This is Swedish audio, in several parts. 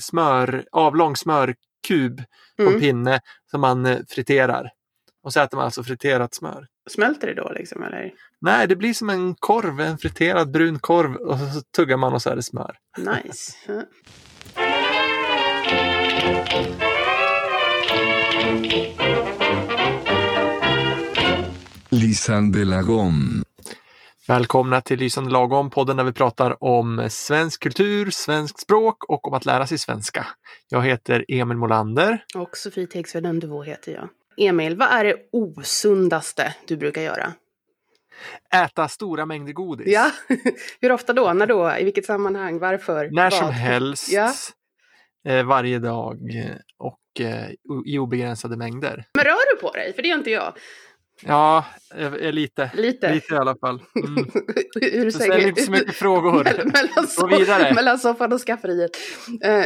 smör, avlång smörkub på en Mm. pinne som man eh, friterar. Och så äter man alltså friterat smör. Smälter det då liksom eller? Nej, det blir som en korv, en friterad brun korv och så tuggar man och så är det smör. Nice. Lysande lagom. Välkomna till Lysande lagom, podden där vi pratar om svensk kultur, svenskt språk och om att lära sig svenska. Jag heter Emil Molander. Och Sofie Tegsved Undervå heter jag. Emil, vad är det osundaste du brukar göra? Äta stora mängder godis. Ja, hur ofta då? När då? I vilket sammanhang? Varför? När som Vad? helst, Ja. eh, varje dag och eh, i obegränsade mängder. Men rör du på dig? För det gör inte jag. Ja, lite. Lite. Lite i alla fall. Mm. Ur Så ställ inte så mycket frågor. Mell- mellan, Gå vidare. so- mellan soffan och skafferiet. Eh,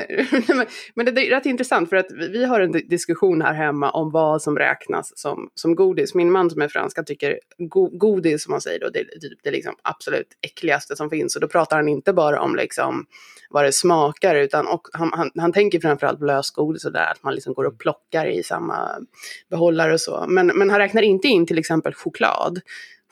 men- det är rätt intressant för att vi- har en di- diskussion här hemma om vad som räknas som, som godis. Min man som är fransk han tycker go, godis som man säger då, det är typ det liksom absolut äckligaste som finns. Och då pratar han inte bara om liksom vad det smakar utan och han, han, han tänker framförallt på lösgodis och där att man liksom går och plockar i samma behållare och så. Men, men han räknar inte in till exempel choklad.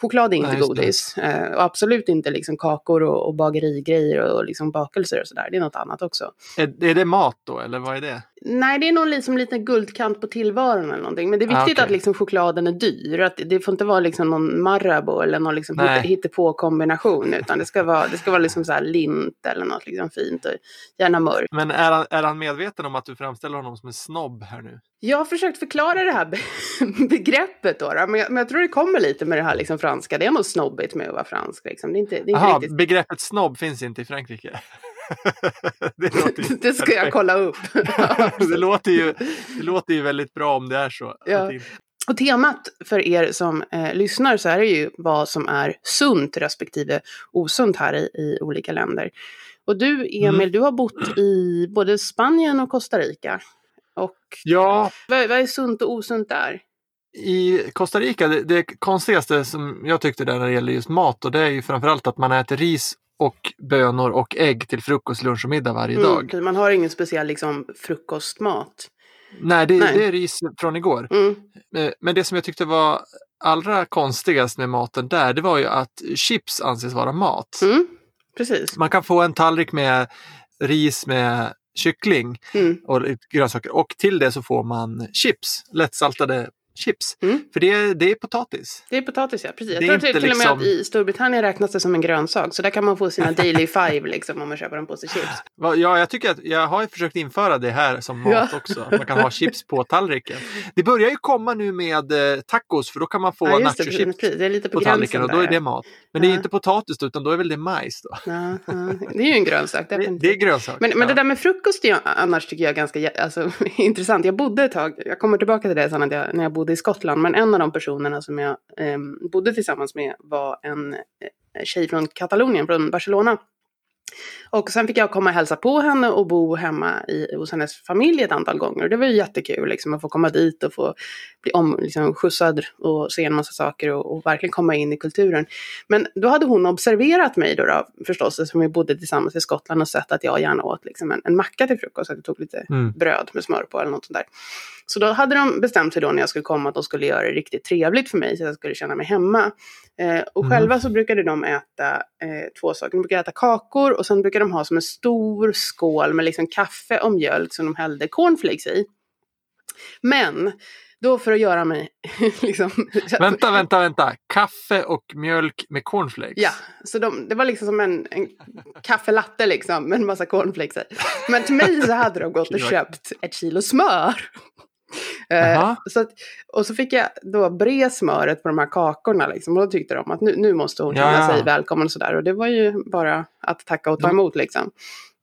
Choklad är inte Nej, godis. Eh, och absolut inte liksom kakor och, och bagerigrejer och, liksom bakelser och sådär. Det är något annat också. Är, är det mat då, eller vad är det? Nej, det är nog liksom lite guldkant på tillvaron eller någonting. Men det är Ah, viktigt okej. att liksom chokladen är dyr. Att det får inte vara liksom någon Marabou eller någon liksom hittepå-kombination. Utan det ska vara, det ska vara liksom så lint eller något liksom fint. Och gärna mörkt. Men är han, är han medveten om att du framställer honom som en snobb här nu? Jag har försökt förklara det här be- begreppet då. då men, jag, men jag tror det kommer lite med det här liksom franska. Det är något snobbigt med att vara fransk. Liksom. Det är inte, det är inte Jaha, riktigt... begreppet snobb finns inte i Frankrike. Det, låter Det ska jag kolla upp. det, låter ju, det låter ju väldigt bra om det är så. Ja. Och temat för er som eh, lyssnar så är det ju vad som är sunt respektive osunt här i, i olika länder. Och du Emil, Mm. du har bott i både Spanien och Costa Rica. Och Ja, vad, vad är sunt och osunt där? i Costa Rica, det, det konstigaste som jag tyckte där när det gäller just mat, och det är ju framförallt att man äter ris och bönor och ägg till frukost, lunch och middag varje dag. Mm, man har ingen speciell liksom, frukostmat. Nej, det, Nej. det är ris från igår. Mm. Eh, Men det som jag tyckte var allra konstigast med maten där, det var ju att chips anses vara mat. Mm. Precis. Man kan få en tallrik med ris med kyckling Mm. och grönsaker och till det så får man chips, lättsaltade chips. Mm. För det, det är potatis. Det är potatis, ja. Precis. Jag Det tror till, till och med liksom- att i Storbritannien räknas det som en grönsak. Så där kan man få sina daily five liksom, om man köper en påse chips. Ja, jag tycker att jag har ju försökt införa det här som mat Ja. också. Att man kan ha chips på tallriken. Det börjar ju komma nu med eh, tacos för då kan man få Ja, det, nachochips. Det på, på tallriken och då är det ja. mat. Men det är Ja. inte potatis utan då är väl det majs då. Ja, ja. Det är ju en grönsak. Det, definitivt. det är grönsak. Men, men ja. det där med frukost är annars tycker jag ganska alltså, intressant. Jag bodde ett tag, jag kommer tillbaka till det sen att jag, när jag bodde i Skottland, men en av de personerna som jag eh, bodde tillsammans med var en eh, tjej från Katalonien, från Barcelona. Och sen fick jag komma och hälsa på henne och bo hemma i, hos hennes familj ett antal gånger. Och det var ju jättekul liksom, att få komma dit och få bli om, liksom, skjutsad och se en massa saker och, och verkligen komma in i kulturen. Men då hade hon observerat mig då, då förstås, eftersom vi bodde tillsammans i Skottland och sett att jag gärna åt liksom, en, en macka till frukost, att jag tog lite Mm. bröd med smör på eller något sånt där. Så då hade de bestämt sig då när jag skulle komma att de skulle göra det riktigt trevligt för mig så att jag skulle känna mig hemma. Eh, och Mm. själva så brukade de äta eh, två saker. De brukade äta kakor och sen brukade de ha som en stor skål med liksom kaffe och mjölk som de hällde cornflakes i. Men då för att göra mig liksom... Vänta, vänta, vänta. Kaffe och mjölk med cornflakes. Ja, så de, det var liksom som en, en kaffelatte liksom med en massa cornflakes i. Men till mig så hade de gått och köpt ett kilo smör. Eh, så att, och så fick jag då bre smöret på de här kakorna liksom, och då tyckte de att nu, nu måste hon känna ja. sig välkommen och sådär. Och det var ju bara att tacka och ta emot liksom.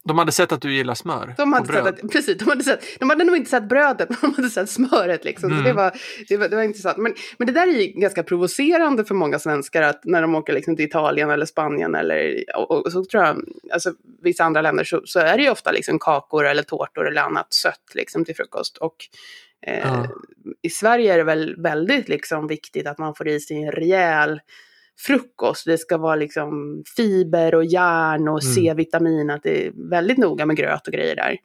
De hade sett att du gillar smör De hade, sett att, precis, de, hade sett, de hade nog inte sett brödet, men de hade sett smöret. Liksom. Så Mm. det, var, det, var, det var intressant. Men, men det där är ganska provocerande för många svenskar att när de åker liksom till Italien eller Spanien eller och, och så tror jag, alltså, vissa andra länder så, så är det ju ofta liksom kakor eller tårtor eller annat sött liksom, till frukost. Och eh, i Sverige är det väl väldigt liksom, viktigt att man får i sig en rejäl frukost. Det ska vara liksom fiber och järn och Mm. C-vitamin. Att det är väldigt noga med gröt och grejer där.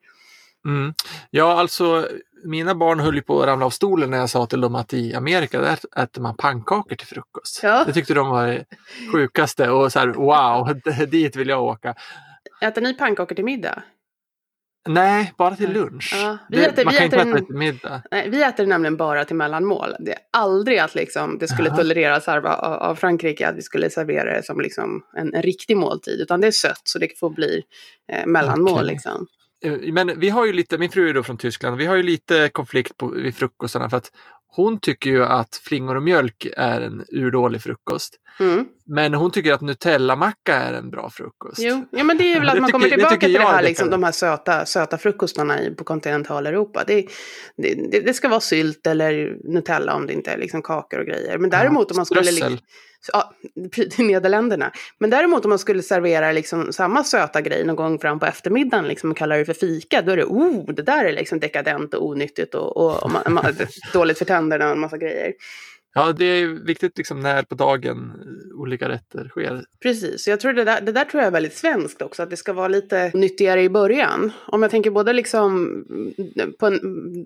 Mm. Ja, alltså mina barn höll ju på att ramla av stolen när jag sa till dem att i Amerika där äter man pannkakor till frukost. Ja. Det tyckte de var det sjukaste och så här, wow, dit vill jag åka. Äter ni pannkakor till middag? Nej, bara till lunch. Ja, vi det, äter- man vi kan inte äta till middag. Nej, vi äter nämligen bara till mellanmål. Det är aldrig att liksom, det skulle Jaha. tolereras av, av Frankrike att vi skulle servera det som liksom en, en riktig måltid. Utan det är sött så det får bli eh, mellanmål. Okej. Liksom. Eh, Men vi har ju lite, min fru är då från Tyskland, vi har ju lite konflikt på, vid frukostarna för att hon tycker ju att flingor och mjölk är en urdålig frukost. Mm. Men hon tycker att Nutella-macka är en bra frukost. Jo, ja, men det är väl att man tycker- kommer tillbaka till det här, är liksom, de här söta, söta frukostarna i, på kontinentaleuropa. Det, det, det, ska vara sylt eller Nutella om det inte är liksom kakor och grejer. Men däremot om man skulle... Liksom, ja, i Nederländerna. Men däremot om man skulle servera liksom samma söta grej någon gång fram på eftermiddagen liksom, och kalla det för fika, då är det oh, det där är liksom dekadent och onyttigt och, och, och ma- ma- dåligt för tänderna och en massa grejer. Ja, det är viktigt liksom när på dagen eh, olika rätter sker. Precis, jag tror det där, det där tror jag är väldigt svenskt också, att det ska vara lite nyttigare i början. Om jag tänker både liksom mm, på en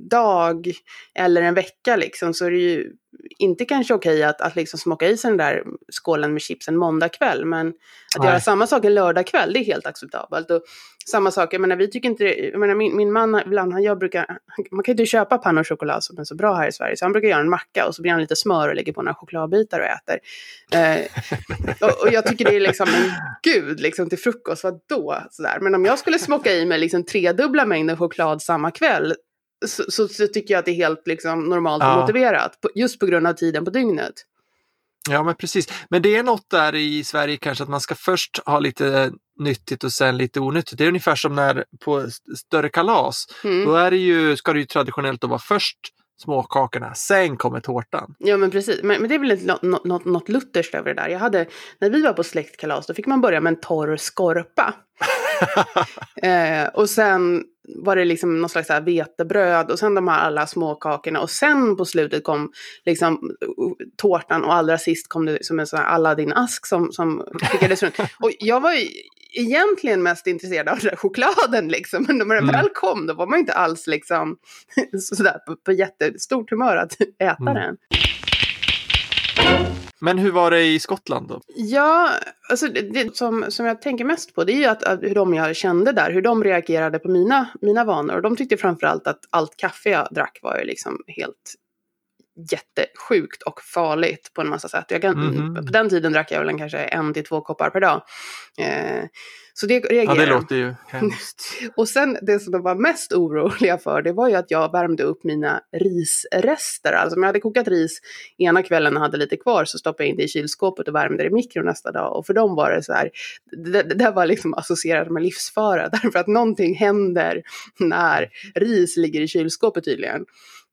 dag eller en vecka liksom, så är det ju inte kanske okej att, att liksom smaka i sig den där skålen med chips en måndagkväll, men att Nej. göra samma sak en lördagkväll, det är helt acceptabelt. Och samma sak, jag menar, vi tycker inte, jag menar, min, min man, ibland, han, jag brukar, man kan ju inte köpa panna och choklad som är så bra här i Sverige, så han brukar göra en macka och så blir han lite smör och lägger på några chokladbitar och äter. Eh, och, och jag tycker det är liksom en gud liksom till frukost, vad då? Sådär. Men om jag skulle smocka i mig liksom tredubbla mängden choklad samma kväll så, så, så tycker jag att det är helt liksom normalt och Ja. motiverat. På, just på grund av tiden på dygnet. Ja, men precis. Men det är något där i Sverige kanske att man ska först ha lite nyttigt och sen lite onyttigt. Det är ungefär som när på st- större kalas. Mm. Då är det ju, ska det ju traditionellt då vara först småkakorna, sen kommer tårtan. Ja men precis, men, men det är väl något, något, något lutherskt över det där. Jag hade, när vi var på släktkalas då fick man börja med en torr skorpa. eh, och sen var det liksom någon slags vetebröd och sen de här alla småkakorna och sen på slutet kom liksom uh, tårtan och allra sist kom det som en sån här Aladdin-ask som, som skickades runt. Och jag var egentligen mest intresserad av den där chokladen liksom, men när den Mm. väl kom då var man inte alls liksom sådär på, på jättestort humör att äta Mm. den. Men hur var det i Skottland då? Ja, alltså det, det som, som jag tänker mest på det är ju att, att hur de jag kände där, hur de reagerade på mina, mina vanor. Och de tyckte framförallt att allt kaffe jag drack var ju liksom helt jättesjukt och farligt på en massa sätt. Jag kan, Mhm. På den tiden drack jag väl en, kanske en till två koppar per dag. Eh, så det Ja, reagerade det de. låter ju hemskt. Och sen det som de var mest oroliga för, det var ju att jag värmde upp mina risrester. Alltså om jag hade kokat ris ena kvällen och hade lite kvar så stoppade jag in det i kylskåpet och värmde det i mikron nästa dag. Och för dem var det så här, det, det där var liksom associerat med livsfara. Därför att någonting händer när ris ligger i kylskåpet tydligen.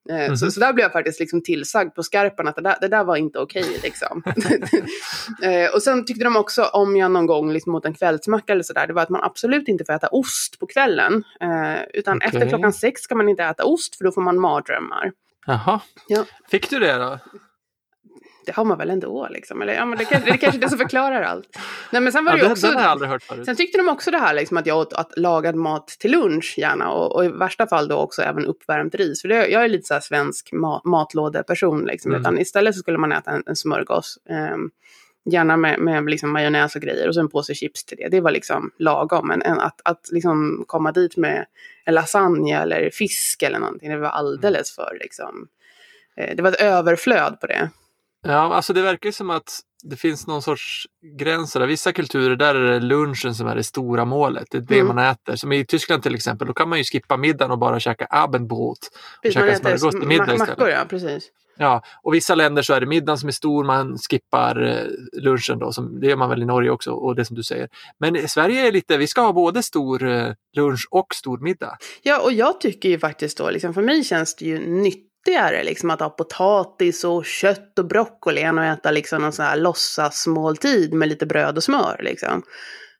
Eh, Så, Mhm. så där blev jag faktiskt liksom tillsagd på skarpen att det där, det där var inte okej. liksom. eh, och sen tyckte de också, om jag någon gång liksom åt en kvällsmacka eller sådär, det var att man absolut inte får äta ost på kvällen. Eh, utan Okej. efter klockan sex ska man inte äta ost för då får man mardrömmar. Jaha. Ja. Fick du det då? Det har man väl ändå liksom. Eller, ja, men det, kan, det är kanske det som förklarar allt. Nej, men sen var Ja, det också... har jag aldrig hört förut. Sen tyckte de också det här liksom, att jag åt att lagad mat till lunch gärna och, och i värsta fall då också även uppvärmt ris. För det, jag är lite så här svensk ma matlådeperson liksom. Mm. Utan istället så skulle man äta en, en smörgås. ehm, gärna med, med liksom majonnäs och grejer och så en påse chips till det. Det var liksom lagom. Men en, att, att liksom komma dit med en lasagne eller fisk eller någonting, det var alldeles för liksom. eh, Det var ett överflöd på det. Ja, alltså det verkar som att det finns någon sorts gränser. där. Vissa kulturer, där är det lunchen som är det stora målet. Det är det Mm. man äter. Som i Tyskland till exempel, då kan man ju skippa middagen och bara käka Abendbrot. Precis, käka smörgås till middag istället. mackor, ja, precis. Ja, och vissa länder så är det middagen som är stor, man skippar eh, lunchen då, som, det gör man väl i Norge också, och det som du säger. Men i Sverige är lite, vi ska ha både stor eh, lunch och stor middag. Ja, och jag tycker ju faktiskt då, liksom, för mig känns det ju nyttigare liksom, att ha potatis och kött och broccoli än att äta liksom, någon sån här låtsasmåltid med lite bröd och smör. Liksom.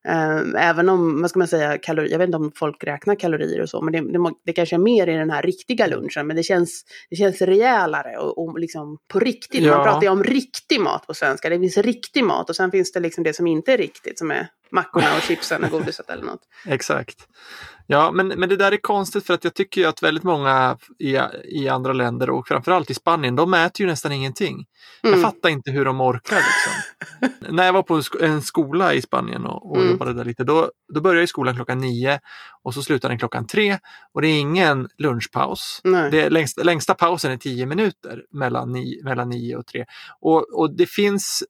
Ehm, även om, vad ska man säga, kalorier, jag vet inte om folk räknar kalorier och så, men det, det, det kanske är mer i den här riktiga lunchen, men det känns, det känns rejälare och, och liksom på riktigt. Ja. Man pratar ju om riktig mat på svenska, det finns riktig mat och sen finns det liksom det som inte är riktigt, som är mackorna och chipsen och godiset eller något. Exakt. Ja, men, men det där är konstigt för att jag tycker ju att väldigt många i, i andra länder och framförallt i Spanien, de äter ju nästan ingenting. Mm. Jag fattar inte hur de orkar. Liksom. När jag var på en sk- en skola i Spanien och, och Mm. jobbade där lite, då, då började skolan klockan nio och så slutar den klockan tre och det är ingen lunchpaus. Nej. Det längsta, längsta pausen är tio minuter mellan nio, mellan nio och tre. Och, och det finns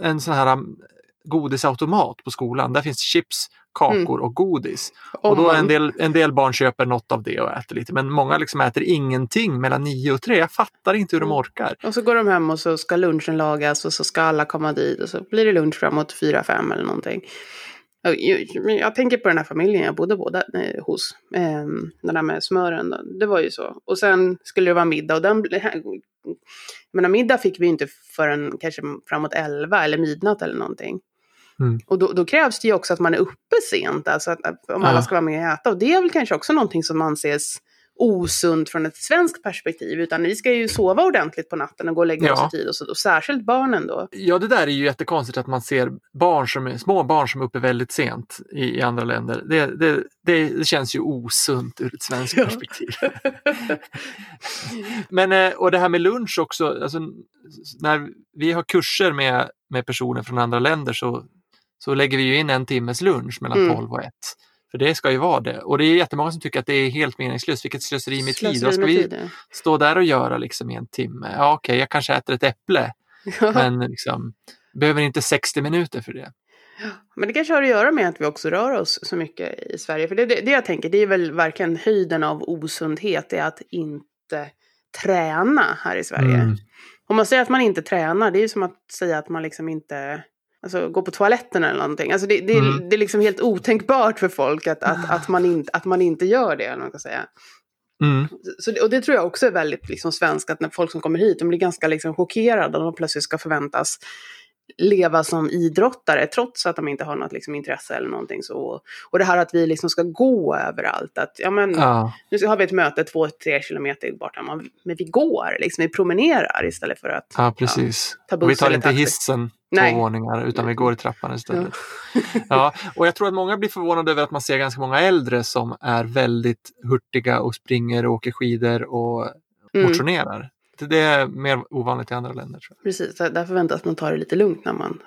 en sån här um, godisautomat på skolan. Där finns chips, kakor och godis. Och då en del, en del barn köper något av det och äter lite. Men många liksom äter ingenting mellan nio och tre. Jag fattar inte hur de Mm. orkar. Och så går de hem och så ska lunchen lagas och så ska alla komma dit och så blir det lunch framåt fyra fem eller någonting. Jag, tänker på den här familjen jag bodde båda, eh, hos. Eh, den där med smören, då. det var ju så. Och sen skulle det vara middag och den... Jag menar, middag fick vi inte förrän kanske framåt elva eller midnatt eller någonting. Mm. Och då, då krävs det ju också att man är uppe sent, alltså att, om alla ska vara med och äta. Och det är väl kanske också någonting som anses osunt från ett svenskt perspektiv. Utan vi ska ju sova ordentligt på natten och gå och lägga oss Ja. i tid. Och, så, och särskilt barnen då. Ja, det där är ju jättekonstigt att man ser barn som små barn som är uppe väldigt sent i, i andra länder. Det, det, det, det känns ju osunt ur ett svenskt Ja. perspektiv. Men, eh, och det här med lunch också, alltså, när vi har kurser med, med personer från andra länder så, så lägger vi ju in en timmes lunch mellan Mm. 12 och 1. För det ska ju vara det. Och det är jättemånga som tycker att det är helt meningslöst. Vilket slöseri med tid. Slöseri Vad ska vi tid, stå där och göra liksom i en timme? Ja, okej, jag kanske äter ett äpple. Men liksom, behöver inte 60 minuter för det. Men det kanske har att göra med att vi också rör oss så mycket i Sverige. För det, det, det jag tänker, det är väl verkligen höjden av osundhet, det är att inte träna här i Sverige. Mm. Om man säger att man inte tränar, det är ju som att säga att man liksom inte alltså, går på toaletten eller någonting. Alltså det, det, Mm. det är liksom helt otänkbart för folk att, att, att, man, inte, att man inte gör det. Eller man kan säga. Mm. Så, och det tror jag också är väldigt liksom, svenskt, att när folk som kommer hit, de blir ganska liksom, chockerade om de plötsligt ska förväntas leva som idrottare trots att de inte har något liksom, intresse eller någonting så. Och det här att vi liksom ska gå överallt, att ja men Ja, nu har vi ett möte två, tre kilometer borta, men men vi går, liksom, vi promenerar istället för att ja, precis. ta Och vi buss tar inte taxi. hissen Nej. två våningar utan vi går i trappan istället. Ja, och jag tror att många blir förvånade över att man ser ganska många äldre som är väldigt hurtiga och springer och åker skidor och Mm. Det är mer ovanligt i andra länder. Tror Precis, där förväntas man ta det lite lugnt när man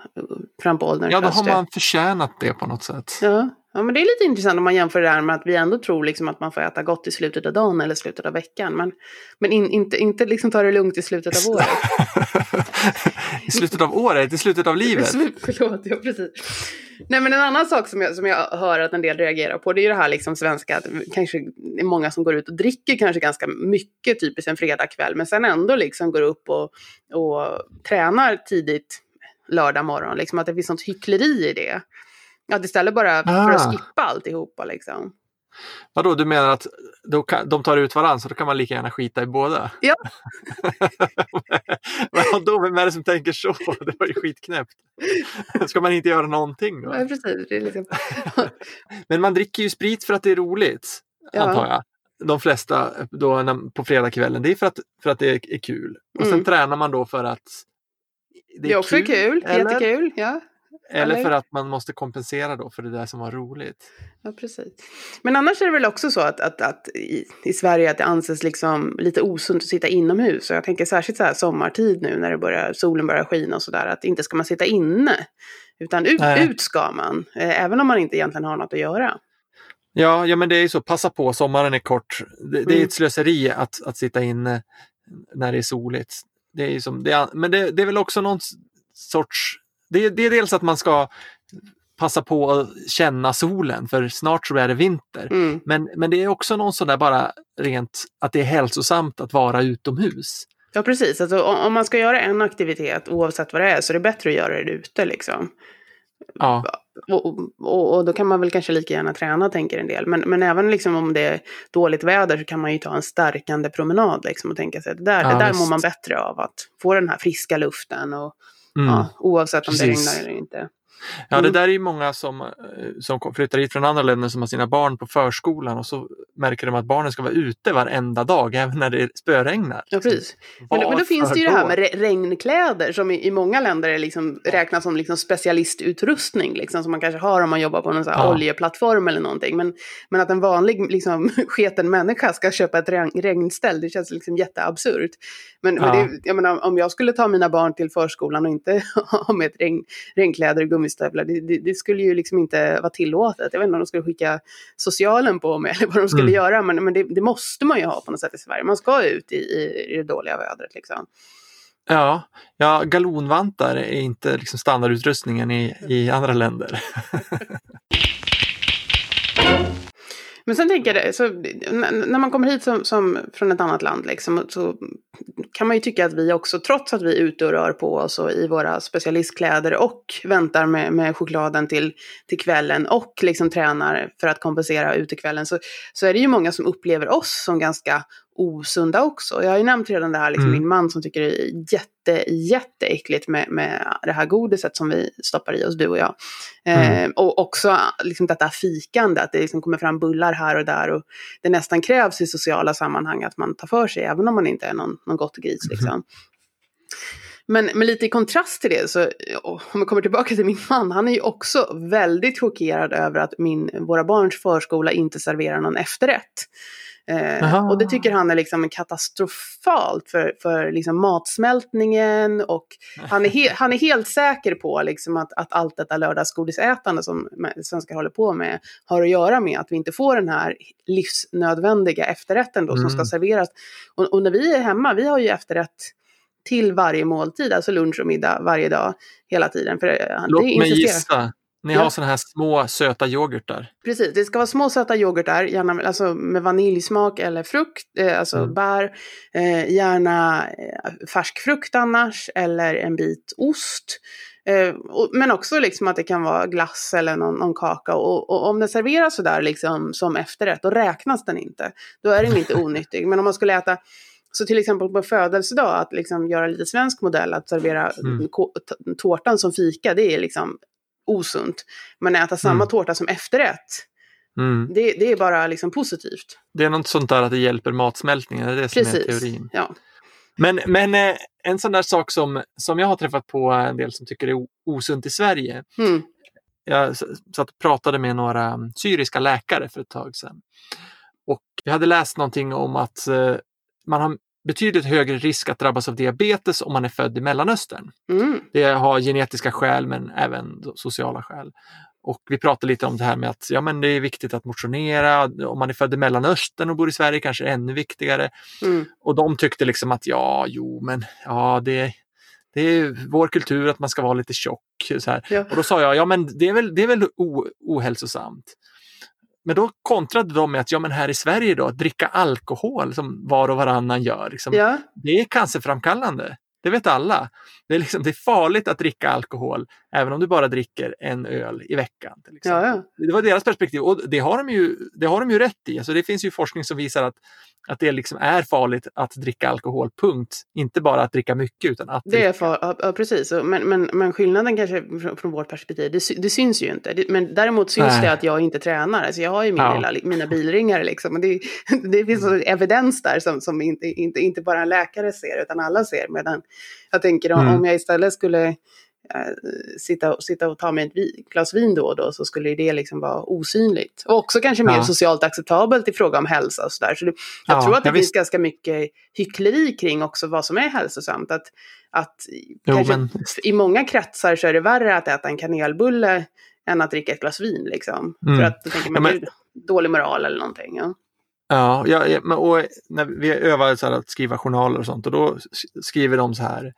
fram på jag. ålderns Ja, då har man förtjänat det på något sätt. Ja. Ja, men det är lite intressant om man jämför det här med att vi ändå tror liksom att man får äta gott i slutet av dagen eller slutet av veckan. Men, men in, inte, inte liksom ta det lugnt i slutet av året. I slutet av året, i slutet av livet. Förlåt, ja precis. Nej men en annan sak som jag, som jag hör att en del reagerar på det är ju det här liksom svenska att kanske det är många som går ut och dricker kanske ganska mycket typiskt en fredagkväll men sen ändå liksom går upp och, och tränar tidigt lördag morgon. Liksom att det finns sånt hyckleri i det. Att istället bara för att Ah. skippa alltihopa liksom. Vadå, du menar att då kan, de tar ut varandra så då kan man lika gärna skita i båda? Ja. Men vadå, vem är det som tänker så? Det var ju skitknäppt. Ska man inte göra någonting då? Ja, precis. Liksom... Men man dricker ju sprit för att det är roligt, Ja. antar jag. De flesta då på fredagskvällen, det är för att, för att det är, kul. Och sen Mm. tränar man då för att det är, Det är också kul, eller, jättekul. Ja. Eller för att man måste kompensera då för det där som var roligt. Ja, precis. Men annars är det väl också så att, att, att i, i Sverige att det anses liksom lite osunt att sitta inomhus. Och jag tänker särskilt så här sommartid nu när det börjar, solen börjar skina och sådär. Att inte ska man sitta inne. Utan ut, Nej. ut ska man. Eh, även om man inte egentligen har något att göra. Ja, ja men det är ju så, passa på, sommaren är kort. Det, det är Mm. ett slöseri att, att sitta inne när det är soligt. Det är som, det är, men det, det är väl också någon sorts... Det, är- det är dels att man ska passa på att känna solen för snart så är det vinter. Mm. Men, men det är också någon sån där bara rent att det är hälsosamt att vara utomhus. Ja, precis. Alltså, om, om man ska göra en aktivitet, oavsett vad det är, så är det bättre att göra det ute liksom. Ja, Och, och, och då kan man väl kanske lika gärna träna, tänker en del. Men, men även liksom om det är dåligt väder så kan man ju ta en stärkande promenad liksom, och tänka sig att det där, Ja, det där visst. mår man bättre av. Att få den här friska luften, och, mm. ja, oavsett om det Precis. regnar eller inte. Ja, Mm. det där är ju många som, eh, som flyttar hit från andra länder som har sina barn på förskolan och så märker de att barnen ska vara ute varenda dag, även när det spöregnar. Ja, precis. Men, då- men då finns det ju det här med re- regnkläder som i, i många länder är liksom, räknas som liksom specialistutrustning. Liksom, som man kanske har om man jobbar på någon sån här Ja. oljeplattform eller någonting. Men, men att en vanlig liksom, sketen människa ska köpa ett regn, regnställ, det känns liksom jätteabsurt. Men, men Ja. det, jag menar, om jag skulle ta mina barn till förskolan och inte ha med ett regn, regnkläder och gummistövlar, det, det, det skulle ju liksom inte vara tillåtet. Jag vet inte om de skulle skicka socialen på mig eller vad de skulle Mm. göra, men, men det, det måste man ju ha på något sätt i Sverige. Man ska ut i, i, i det dåliga vädret liksom. Ja, ja, galonvantar är inte liksom standardutrustningen i, i andra länder. Men sen tänker jag, så, när man kommer hit som, som från ett annat land liksom, så kan man ju tycka att vi också, trots att vi är ute och rör på oss och i våra specialistkläder och väntar med, med chokladen till, till kvällen och liksom tränar för att kompensera utekvällen, så, så är det ju många som upplever oss som ganska osunda också. Jag har ju nämnt redan det här, liksom, Mm. min man som tycker det är jätte, jätteäckligt med, med det här godiset som vi stoppar i oss, du och jag. Eh, och också liksom detta fikande, att det liksom kommer fram bullar här och där. Och det nästan krävs i sociala sammanhang att man tar för sig, även om man inte är någon, någon gris. Liksom. Men, men lite i kontrast till det, så om vi kommer tillbaka till min man, han är ju också väldigt chockerad över att min, våra barns förskola inte serverar någon efterrätt. Eh, och det tycker han är liksom katastrofalt för, för liksom matsmältningen och han är, he, han är helt säker på liksom att, att allt detta lördagsgodisätande som svenskar håller på med har att göra med att vi inte får den här livsnödvändiga efterrätten då som Mm. ska serveras. Och, och när vi är hemma, vi har ju efterrätt till varje måltid, alltså lunch och middag varje dag hela tiden. För eh, Låt mig gissa. Ni Ja. har sådana här små söta yoghurtar. Precis, det ska vara små söta yoghurtar, gärna med- alltså med vaniljsmak eller frukt, eh, alltså Mm. bär. Eh, gärna eh, färsk frukt annars, eller en bit ost. Eh, och, men också liksom att det kan vara glass eller någon, någon kaka. Och, och om det serveras sådär liksom som efterrätt, då räknas den inte. Då är den inte onyttig. Men om man skulle äta så till exempel på födelsedag, att liksom göra lite svensk modell, att servera Mm. tårtan som fika, det är liksom osunt. Men äta samma Mm. tårta som efterrätt, Mm. det, det är bara liksom positivt. Det är något sånt där att det hjälper matsmältningen, det är det som är Precis. teorin. Ja. Men, men eh, en sån där sak som, som jag har träffat på en del som tycker är osunt i Sverige. Mm. Jag satt och pratade med några mm, syriska läkare för ett tag sedan. Och jag hade läst någonting om att eh, man har betydligt högre risk att drabbas av diabetes om man är född i Mellanöstern. Mm. Det har genetiska skäl men även sociala skäl. Och vi pratade lite om det här med att ja, men det är viktigt att motionera. Om man är född i Mellanöstern och bor i Sverige kanske det är ännu viktigare. Mm. Och de tyckte liksom att ja, jo, men ja, det, det är vår kultur att man ska vara lite tjock. Så här. Ja. Och då sa jag, ja men det är väl, det är väl ohälsosamt. Men då kontrade de med att ja men här i Sverige då, att dricka alkohol som var och varannan gör, liksom, ja, det är cancerframkallande. Det vet alla. Det är, liksom, det är farligt att dricka alkohol även om du bara dricker en öl i veckan. Till exempel. ja, ja. Det var deras perspektiv och det har de ju, det har de ju rätt i. Alltså det finns ju forskning som visar att, att det liksom är farligt att dricka alkohol, punkt. Inte bara att dricka mycket utan att Det är dricka. för, ja, ja, precis. Men, men, men skillnaden kanske från, från vårt perspektiv, det, det syns ju inte. Men däremot syns Nej. det att jag inte tränar. Alltså jag har ju min Ja. lilla, mina bilringare liksom. Och det, det finns så evidens där som, som inte, inte, inte bara en läkare ser, utan alla ser. Medan jag tänker om, Mm. om jag istället skulle eh, sitta, sitta och ta mig ett vi, glas vin då och då så skulle det liksom vara osynligt. Och också kanske mer Ja. socialt acceptabelt i fråga om hälsa och sådär. Så jag Ja, tror att det ja, finns visst. ganska mycket hyckleri kring också vad som är hälsosamt. Att, att Jo, kanske men- i många kretsar så är det värre att äta en kanelbulle än att dricka ett glas vin. Liksom. Mm. För att då tänker man, Ja, men- "Gud, dålig moral eller någonting. Ja. Ja, ja, men- och eh, när vi övar så här att skriva journaler och sånt och då skriver de så här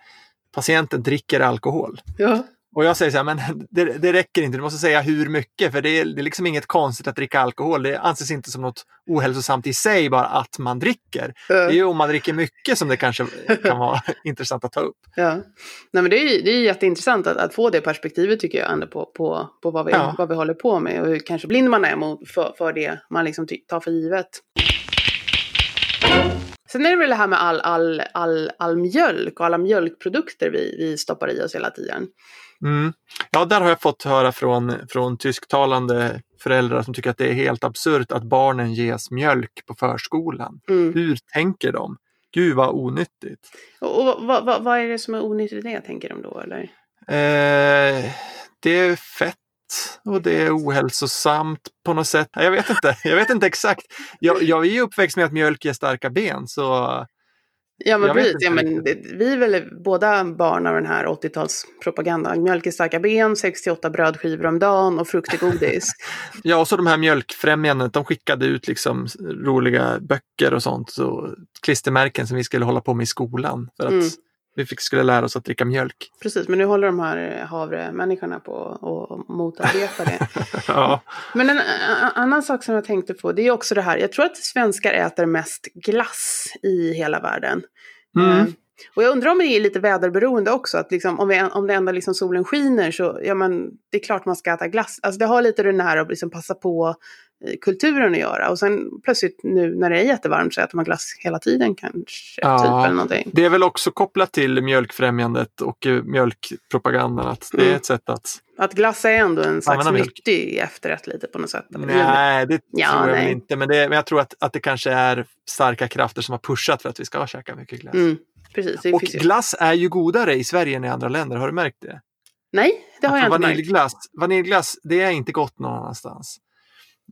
patienten dricker alkohol. Ja. Och jag säger så här, men det, det räcker inte, du måste säga hur mycket, för det är, det är liksom inget konstigt att dricka alkohol. Det anses inte som något ohälsosamt i sig, bara att man dricker. Det är ju om man dricker mycket som det kanske kan vara intressant att ta upp. Ja. Nej, men det, är, det är jätteintressant att, att få det perspektivet tycker jag ändå på, på, på vad, vi, Ja. vad vi håller på med och hur kanske blind man är mot, för, för det man liksom tar för givet. Sen är det väl det här med all, all, all, all mjölk och alla mjölkprodukter vi, vi stoppar i oss hela tiden. Mm. Ja, där har jag fått höra från, från tysktalande föräldrar som tycker att det är helt absurt att barnen ges mjölk på förskolan. Mm. Hur tänker de? Gud vad onyttigt. Och, och vad, vad, vad är det som är onyttigt det, tänker de då? Eller? Eh, det är fett och det är ohälsosamt på något sätt. Jag vet inte, jag vet inte exakt. Jag, jag är ju uppväxt med att mjölk ger starka ben så Ja, men Jag precis. Ja, men det, vi är väl båda barn av den här 80-talspropagandan. Mjölk i starka ben, 68 brödskivor om dagen och frukt i godis. Ja, och så de här mjölkfrämjandet, de skickade ut liksom roliga böcker och sånt, så klistermärken som vi skulle hålla på med i skolan för att Mm. Vi fick, skulle lära oss att dricka mjölk. precis, men nu håller de här havremänniskorna på att motarbeta det. Ja, Men en annan sak som jag tänkte på, det är också det här, jag tror att svenskar äter mest glass i hela världen. Mm. Eh, Och jag undrar om det är lite väderberoende också, att liksom, om, vi, om det enda liksom solen skiner så, ja men det är klart man ska äta glass. Alltså det har lite den här att liksom passa på eh, kulturen att göra. Och sen plötsligt nu när det är jättevarmt så äter man glass hela tiden kanske. Ja. Typ, eller någonting. det är väl också kopplat till mjölkfrämjandet och eh, mjölkpropagandan, att det är Mm. ett sätt att... Att glass är ändå en slags nyttig efterrätt lite på något sätt. Nej, det Ja, tror jag nej. inte, men, det, men jag tror att, att det kanske är starka krafter som har pushat för att vi ska käka mycket glass. Mm, precis, Och glass är ju godare i Sverige än i andra länder, har du märkt det? Nej, det har jag inte märkt. vaniljglass, vaniljglass, det är inte gott någon annanstans.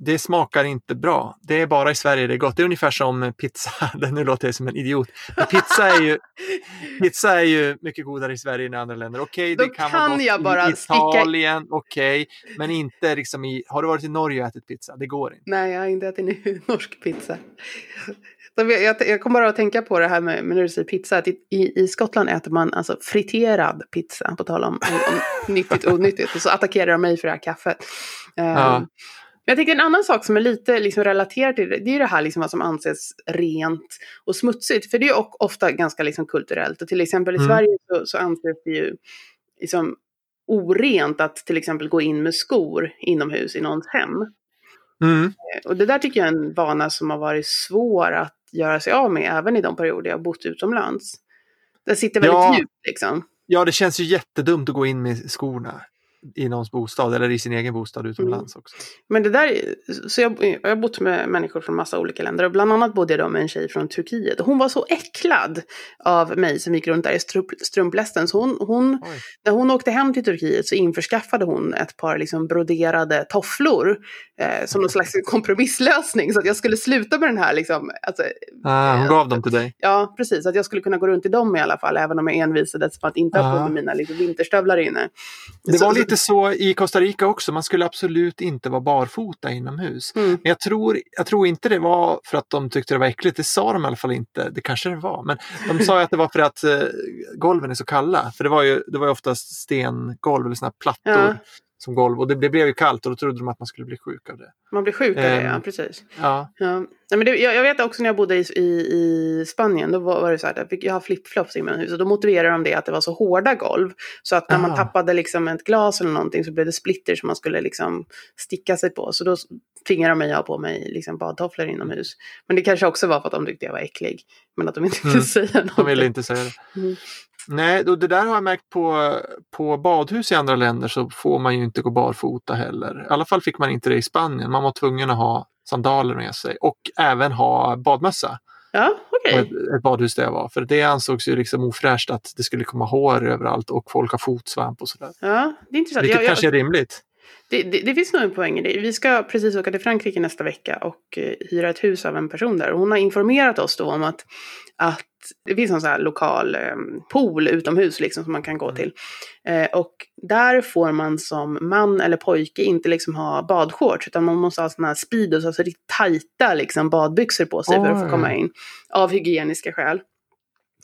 Det smakar inte bra. Det är bara i Sverige det är gott. Det är ungefär som pizza. Nu låter jag som en idiot. Men pizza är ju, pizza är ju mycket godare i Sverige än i andra länder. Okej, Då det kan, kan vara jag bara i Italien, okej. Men inte liksom i... Har du varit i Norge och ätit pizza? Det går inte. Nej, jag har inte ätit norsk pizza. Jag, kommer bara att tänka på det här med, när du säger pizza. Att i, i, Skottland äter man alltså friterad pizza, på tal om, om, om nyttigt och onyttigt. Och så attackerar de mig för det här kaffet. Eh, Ja. Jag tänker en annan sak som är lite liksom relaterad till det, det är det här liksom vad som anses rent och smutsigt. För det är ofta ganska liksom kulturellt. Och till exempel i Mm. Sverige så, så anses det ju liksom orent att till exempel gå in med skor inomhus i någons hem. Mm. Och det där tycker jag är en vana som har varit svår att göra sig av med även i de perioder jag har bott utomlands. Det sitter väldigt Ja. djupt liksom. Ja, det känns ju jättedumt att gå in med skorna i någons bostad eller i sin egen bostad utomlands också. Men det där, så jag, jag har bott med människor från massa olika länder och bland annat bodde jag då med en tjej från Turkiet. Hon var så äcklad av mig som gick runt där i strumplästen. Så hon, hon, när hon åkte hem till Turkiet så införskaffade hon ett par liksom broderade tofflor. Eh, som någon slags kompromisslösning. Så att jag skulle sluta med den här liksom, alltså, Ah, hon gav dem till dig. Ja, precis. Att jag skulle kunna gå runt i dem i alla fall, även om jag envisades på att inte ha på Ja. mig mina liksom, vinterstövlar inne. Det Så- var så- lite så i Costa Rica också, man skulle absolut inte vara barfota inomhus. Mm. Men jag tror, jag tror inte det var för att de tyckte det var äckligt, det sa de i alla fall inte. Det kanske det var, men de sa ju att det var för att eh, golven är så kalla. För det var ju, det var ju oftast stengolv eller såna plattor Ja. Som golv och det, det blev ju kallt och då trodde de att man skulle bli sjuk av det. Man blir sjuk av det, Ehm. ja. Precis. Ja, Ja. Nej, men det, jag, jag vet också när jag bodde i, i, i Spanien, då var, var det så här att jag, fick, jag har flipflops inomhus och då motiverade de det att det var så hårda golv. Så att när man Ah. tappade liksom ett glas eller någonting så blev det splitter som man skulle liksom sticka sig på. Så då tvingade de mig att ha på mig liksom badtofflor inomhus. Men det kanske också var för att de tyckte jag var äcklig. Men att de inte ville Mm. säga någonting. de ville inte säga det. Mm. Nej, och det där har jag märkt på, på badhus i andra länder så får man ju inte gå barfota heller. I alla fall fick man inte det i Spanien. Man var tvungen att ha sandaler med sig och även ha badmössa. Ja, på ett, ett badhus där jag var. För det ansågs ju liksom ofräscht att det skulle komma hår överallt och folk har fotsvamp och sådär. Ja, det är intressant. Vilket Jag- jag- kanske är rimligt. Det, det, det finns nog en poäng i det. Vi ska precis åka till Frankrike nästa vecka och eh, hyra ett hus av en person där. Hon har informerat oss då om att, att det finns en sån här lokal eh, pool utomhus liksom som man kan gå till. Eh, och där får man som man eller pojke inte liksom ha badshorts utan man måste ha såna här speedos, alltså riktigt tajta liksom badbyxor på sig för att få Oj. komma in. Av hygieniska skäl.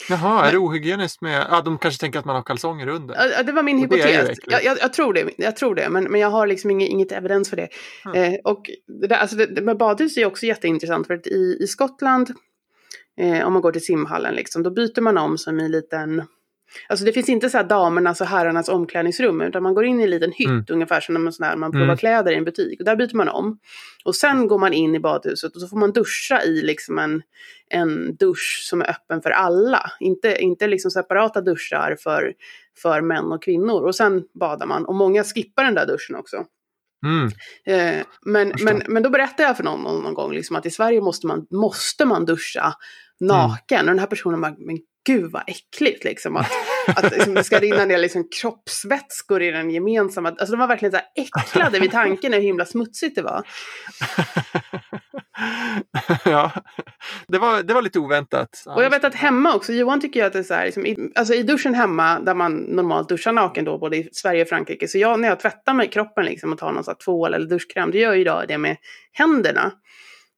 Jaha, är det ohygieniskt med... Ja, de kanske tänker att man har kalsonger under. Ja, det var min hypotes. Jag, jag, jag tror det, jag tror det men, men jag har liksom inget, inget evidens för det. Mm. Eh, och det, där, alltså det, det med badhus är också jätteintressant för att i, i Skottland, eh, om man går till simhallen, liksom, då byter man om som i en liten Alltså det finns inte så här damernas och herrarnas omklädningsrum, utan man går in i en liten hytt, Mm. ungefär som när man, sån man provar Mm. kläder i en butik. Och där byter man om. Och sen går man in i badhuset och så får man duscha i liksom en, en dusch som är öppen för alla. Inte, inte liksom separata duschar för, för män och kvinnor. Och sen badar man. Och många skippar den där duschen också. Mm. Eh, men, men, men då berättade jag för någon någon, någon gång liksom, att i Sverige måste man, måste man duscha naken. Och den här personen bara, men gud vad äckligt liksom. Att, att liksom, det ska rinna ner liksom, kroppsvätskor i den gemensamma. Alltså de var verkligen så här äcklade vid tanken hur himla smutsigt det var. ja, det var, det var lite oväntat. Och jag vet att hemma också, Johan tycker ju att det är så här, liksom, i, alltså i duschen hemma, där man normalt duschar naken då, både i Sverige och Frankrike, så jag när jag tvättar mig kroppen liksom, och tar någon sån här tvål eller duschkräm, då gör jag ju det med händerna.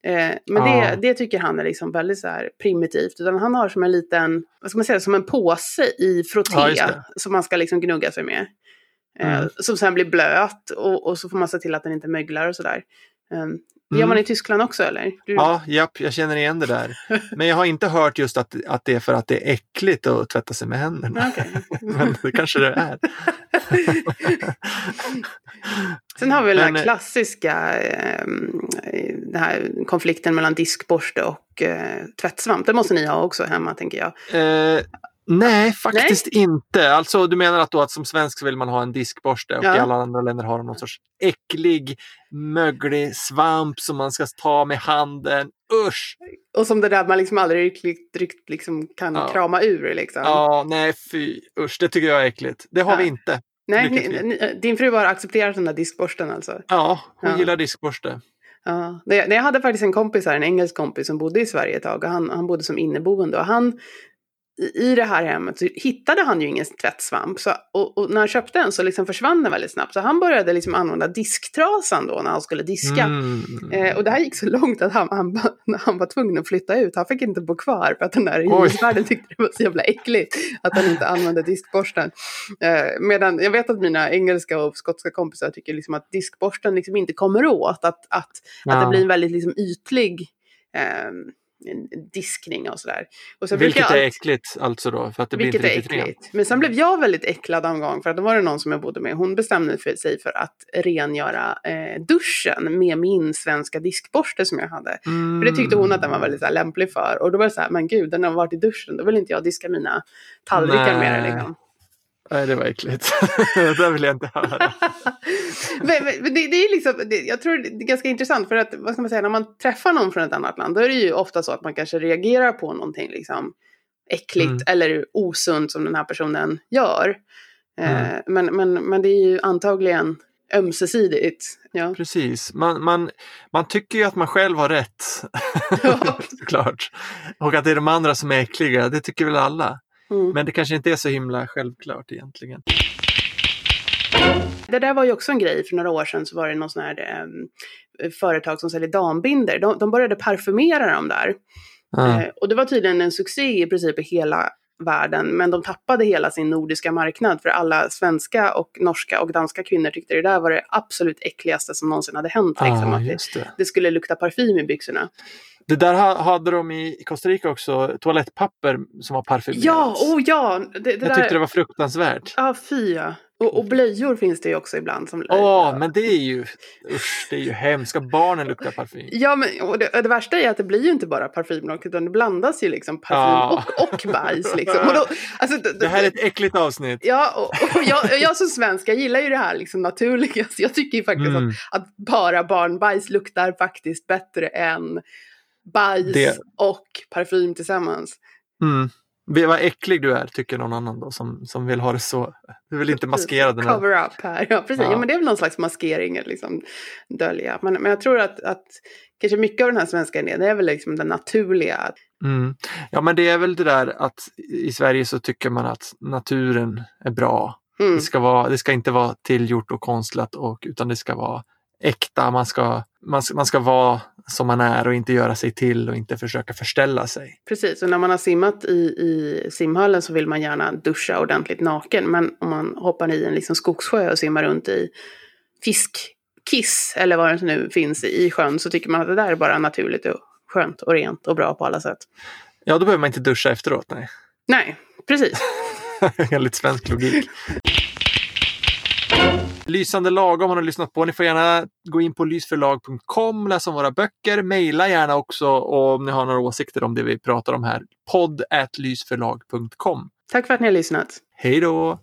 Eh, men Ja. det, det tycker han är liksom väldigt så primitivt, utan han har som en liten, vad ska man säga, som en påse i frotté, det. som man ska liksom gnugga sig med. Eh, Mm. Som sen blir blöt och, och så får man se till att den inte möglar och sådär. Eh, det gör Mm. man i Tyskland också eller? Du, Ja, japp, jag känner igen det där. Men jag har inte hört just att, att det är för att det är äckligt att tvätta sig med händerna. Okej. Men det kanske det är. Sen har vi den Men, här eh, klassiska eh, den här konflikten mellan diskborste och eh, tvättsvamp. Det måste ni ha också hemma tänker jag. Eh, nej, faktiskt inte. Alltså du menar att då att som svensk så vill man ha en diskborste och Ja. i alla andra länder har de någon sorts äcklig, möglig svamp som man ska ta med handen. Usch! Och som det där man liksom aldrig riktigt, riktigt liksom kan Ja. krama ur. Liksom. Ja, nej fy, usch, det tycker jag är äckligt. Det har Ja. vi inte. Nej, ni, ni, din fru har accepterat den där diskborsten alltså? Ja, hon gillar diskborste. Ja. Jag hade faktiskt en kompis här, en engelsk kompis som bodde i Sverige ett tag och han, han bodde som inneboende och han i- det här hemmet så hittade han ju ingen tvättsvamp. Så, och, och när han köpte den så liksom försvann den väldigt snabbt. Så han började liksom använda disktrasan då när han skulle diska. Mm. Eh, och det här gick så långt att han, han, han var tvungen att flytta ut. Han fick inte bo kvar för att den där hyresvärden tyckte det var så jävla äckligt att han inte använde diskborsten. Eh, medan jag vet att mina engelska och skotska kompisar tycker liksom att diskborsten liksom inte kommer åt. Att, att, att det Ja. blir en väldigt liksom ytlig eh, diskning och sådär. Och så brukar Vilket jag är äckligt alltså då, för att det blir inte riktigt rent. Men sen blev jag väldigt äcklad en gång för att då var det någon som jag bodde med. Hon bestämde för sig för att rengöra eh, duschen med min svenska diskborste som jag hade. För det tyckte hon att den var väldigt här, lämplig för. Och då var det så här, men gud, den har varit i duschen, då vill inte jag diska mina tallrikar med den. Nej. Liksom. Nej, det var äckligt. det vill jag inte höra. men, men, det, det är liksom, det, jag tror det är ganska intressant för att, vad ska man säga, när man träffar någon från ett annat land, då är det ju ofta så att man kanske reagerar på någonting liksom äckligt Mm. eller osunt som den här personen gör. Eh, Mm. men, men, men det är ju antagligen ömsesidigt. Ja. Precis. Man, man, man tycker ju att man själv har rätt. Ja. Såklart. Och att det är de andra som är äckliga, det tycker väl alla. Mm. Men det kanske inte är så himla självklart egentligen. Det där var ju också en grej för några år sedan så var det någon sån här eh, företag som säljer dambinder. De, de började parfymera dem där. Ja. Eh, och det var tydligen en succé i princip i hela världen, men de tappade hela sin nordiska marknad för alla svenska och norska och danska kvinnor tyckte det där var det absolut äckligaste som någonsin hade hänt. Liksom, det, just det. det skulle lukta parfym i byxorna. Det där ha- hade de i Costa Rica också, toalettpapper som var parfymerat. Ja, oh ja! Det, det Jag där... tyckte det var fruktansvärt. Ja, fy ja. Och, och blöjor finns det ju också ibland. Som... Åh, men det är ju, usch, det är ju hemskt. Ska barnen lukta parfym? Ja, men och det, det värsta är att det blir ju inte bara parfym utan det blandas ju liksom parfym Ja. och, och bajs. Liksom. Och då, alltså, Det här är ett äckligt avsnitt. Ja, och, och jag, jag som svensk, jag gillar ju det här liksom naturliga. Så jag tycker ju faktiskt Mm. att, att bara barnbajs luktar faktiskt bättre än bajs Det- och parfym tillsammans. Mm. Vad äcklig du är, tycker någon annan då som, som vill ha det så. Du vill inte maskera den här. Cover up här. Ja, precis. Ja. Ja. men det är väl någon slags maskering, liksom dölja. Men, men jag tror att, att kanske mycket av den här svenska idén, det är väl liksom det naturliga. Mm. Ja, men det är väl det där att i Sverige så tycker man att naturen är bra. Mm. Det, ska vara, det ska inte vara tillgjort och konstlat och, utan det ska vara äkta. Man ska, man, man ska vara som man är och inte göra sig till och inte försöka förställa sig. Precis, och när man har simmat i, i simhallen så vill man gärna duscha ordentligt naken. Men om man hoppar i en liksom skogssjö och simmar runt i fiskkiss eller vad det nu finns i sjön så tycker man att det där är bara naturligt och skönt och rent och bra på alla sätt. Ja, då behöver man inte duscha efteråt. Nej. Nej, precis. Enligt svensk logik. Lysande lagom har ni lyssnat på. Ni får gärna gå in på lysförlag.com, läsa om våra böcker, mejla gärna också om ni har några åsikter om det vi pratar om här. podd lysförlag.com. Tack för att ni har lyssnat. Hej då!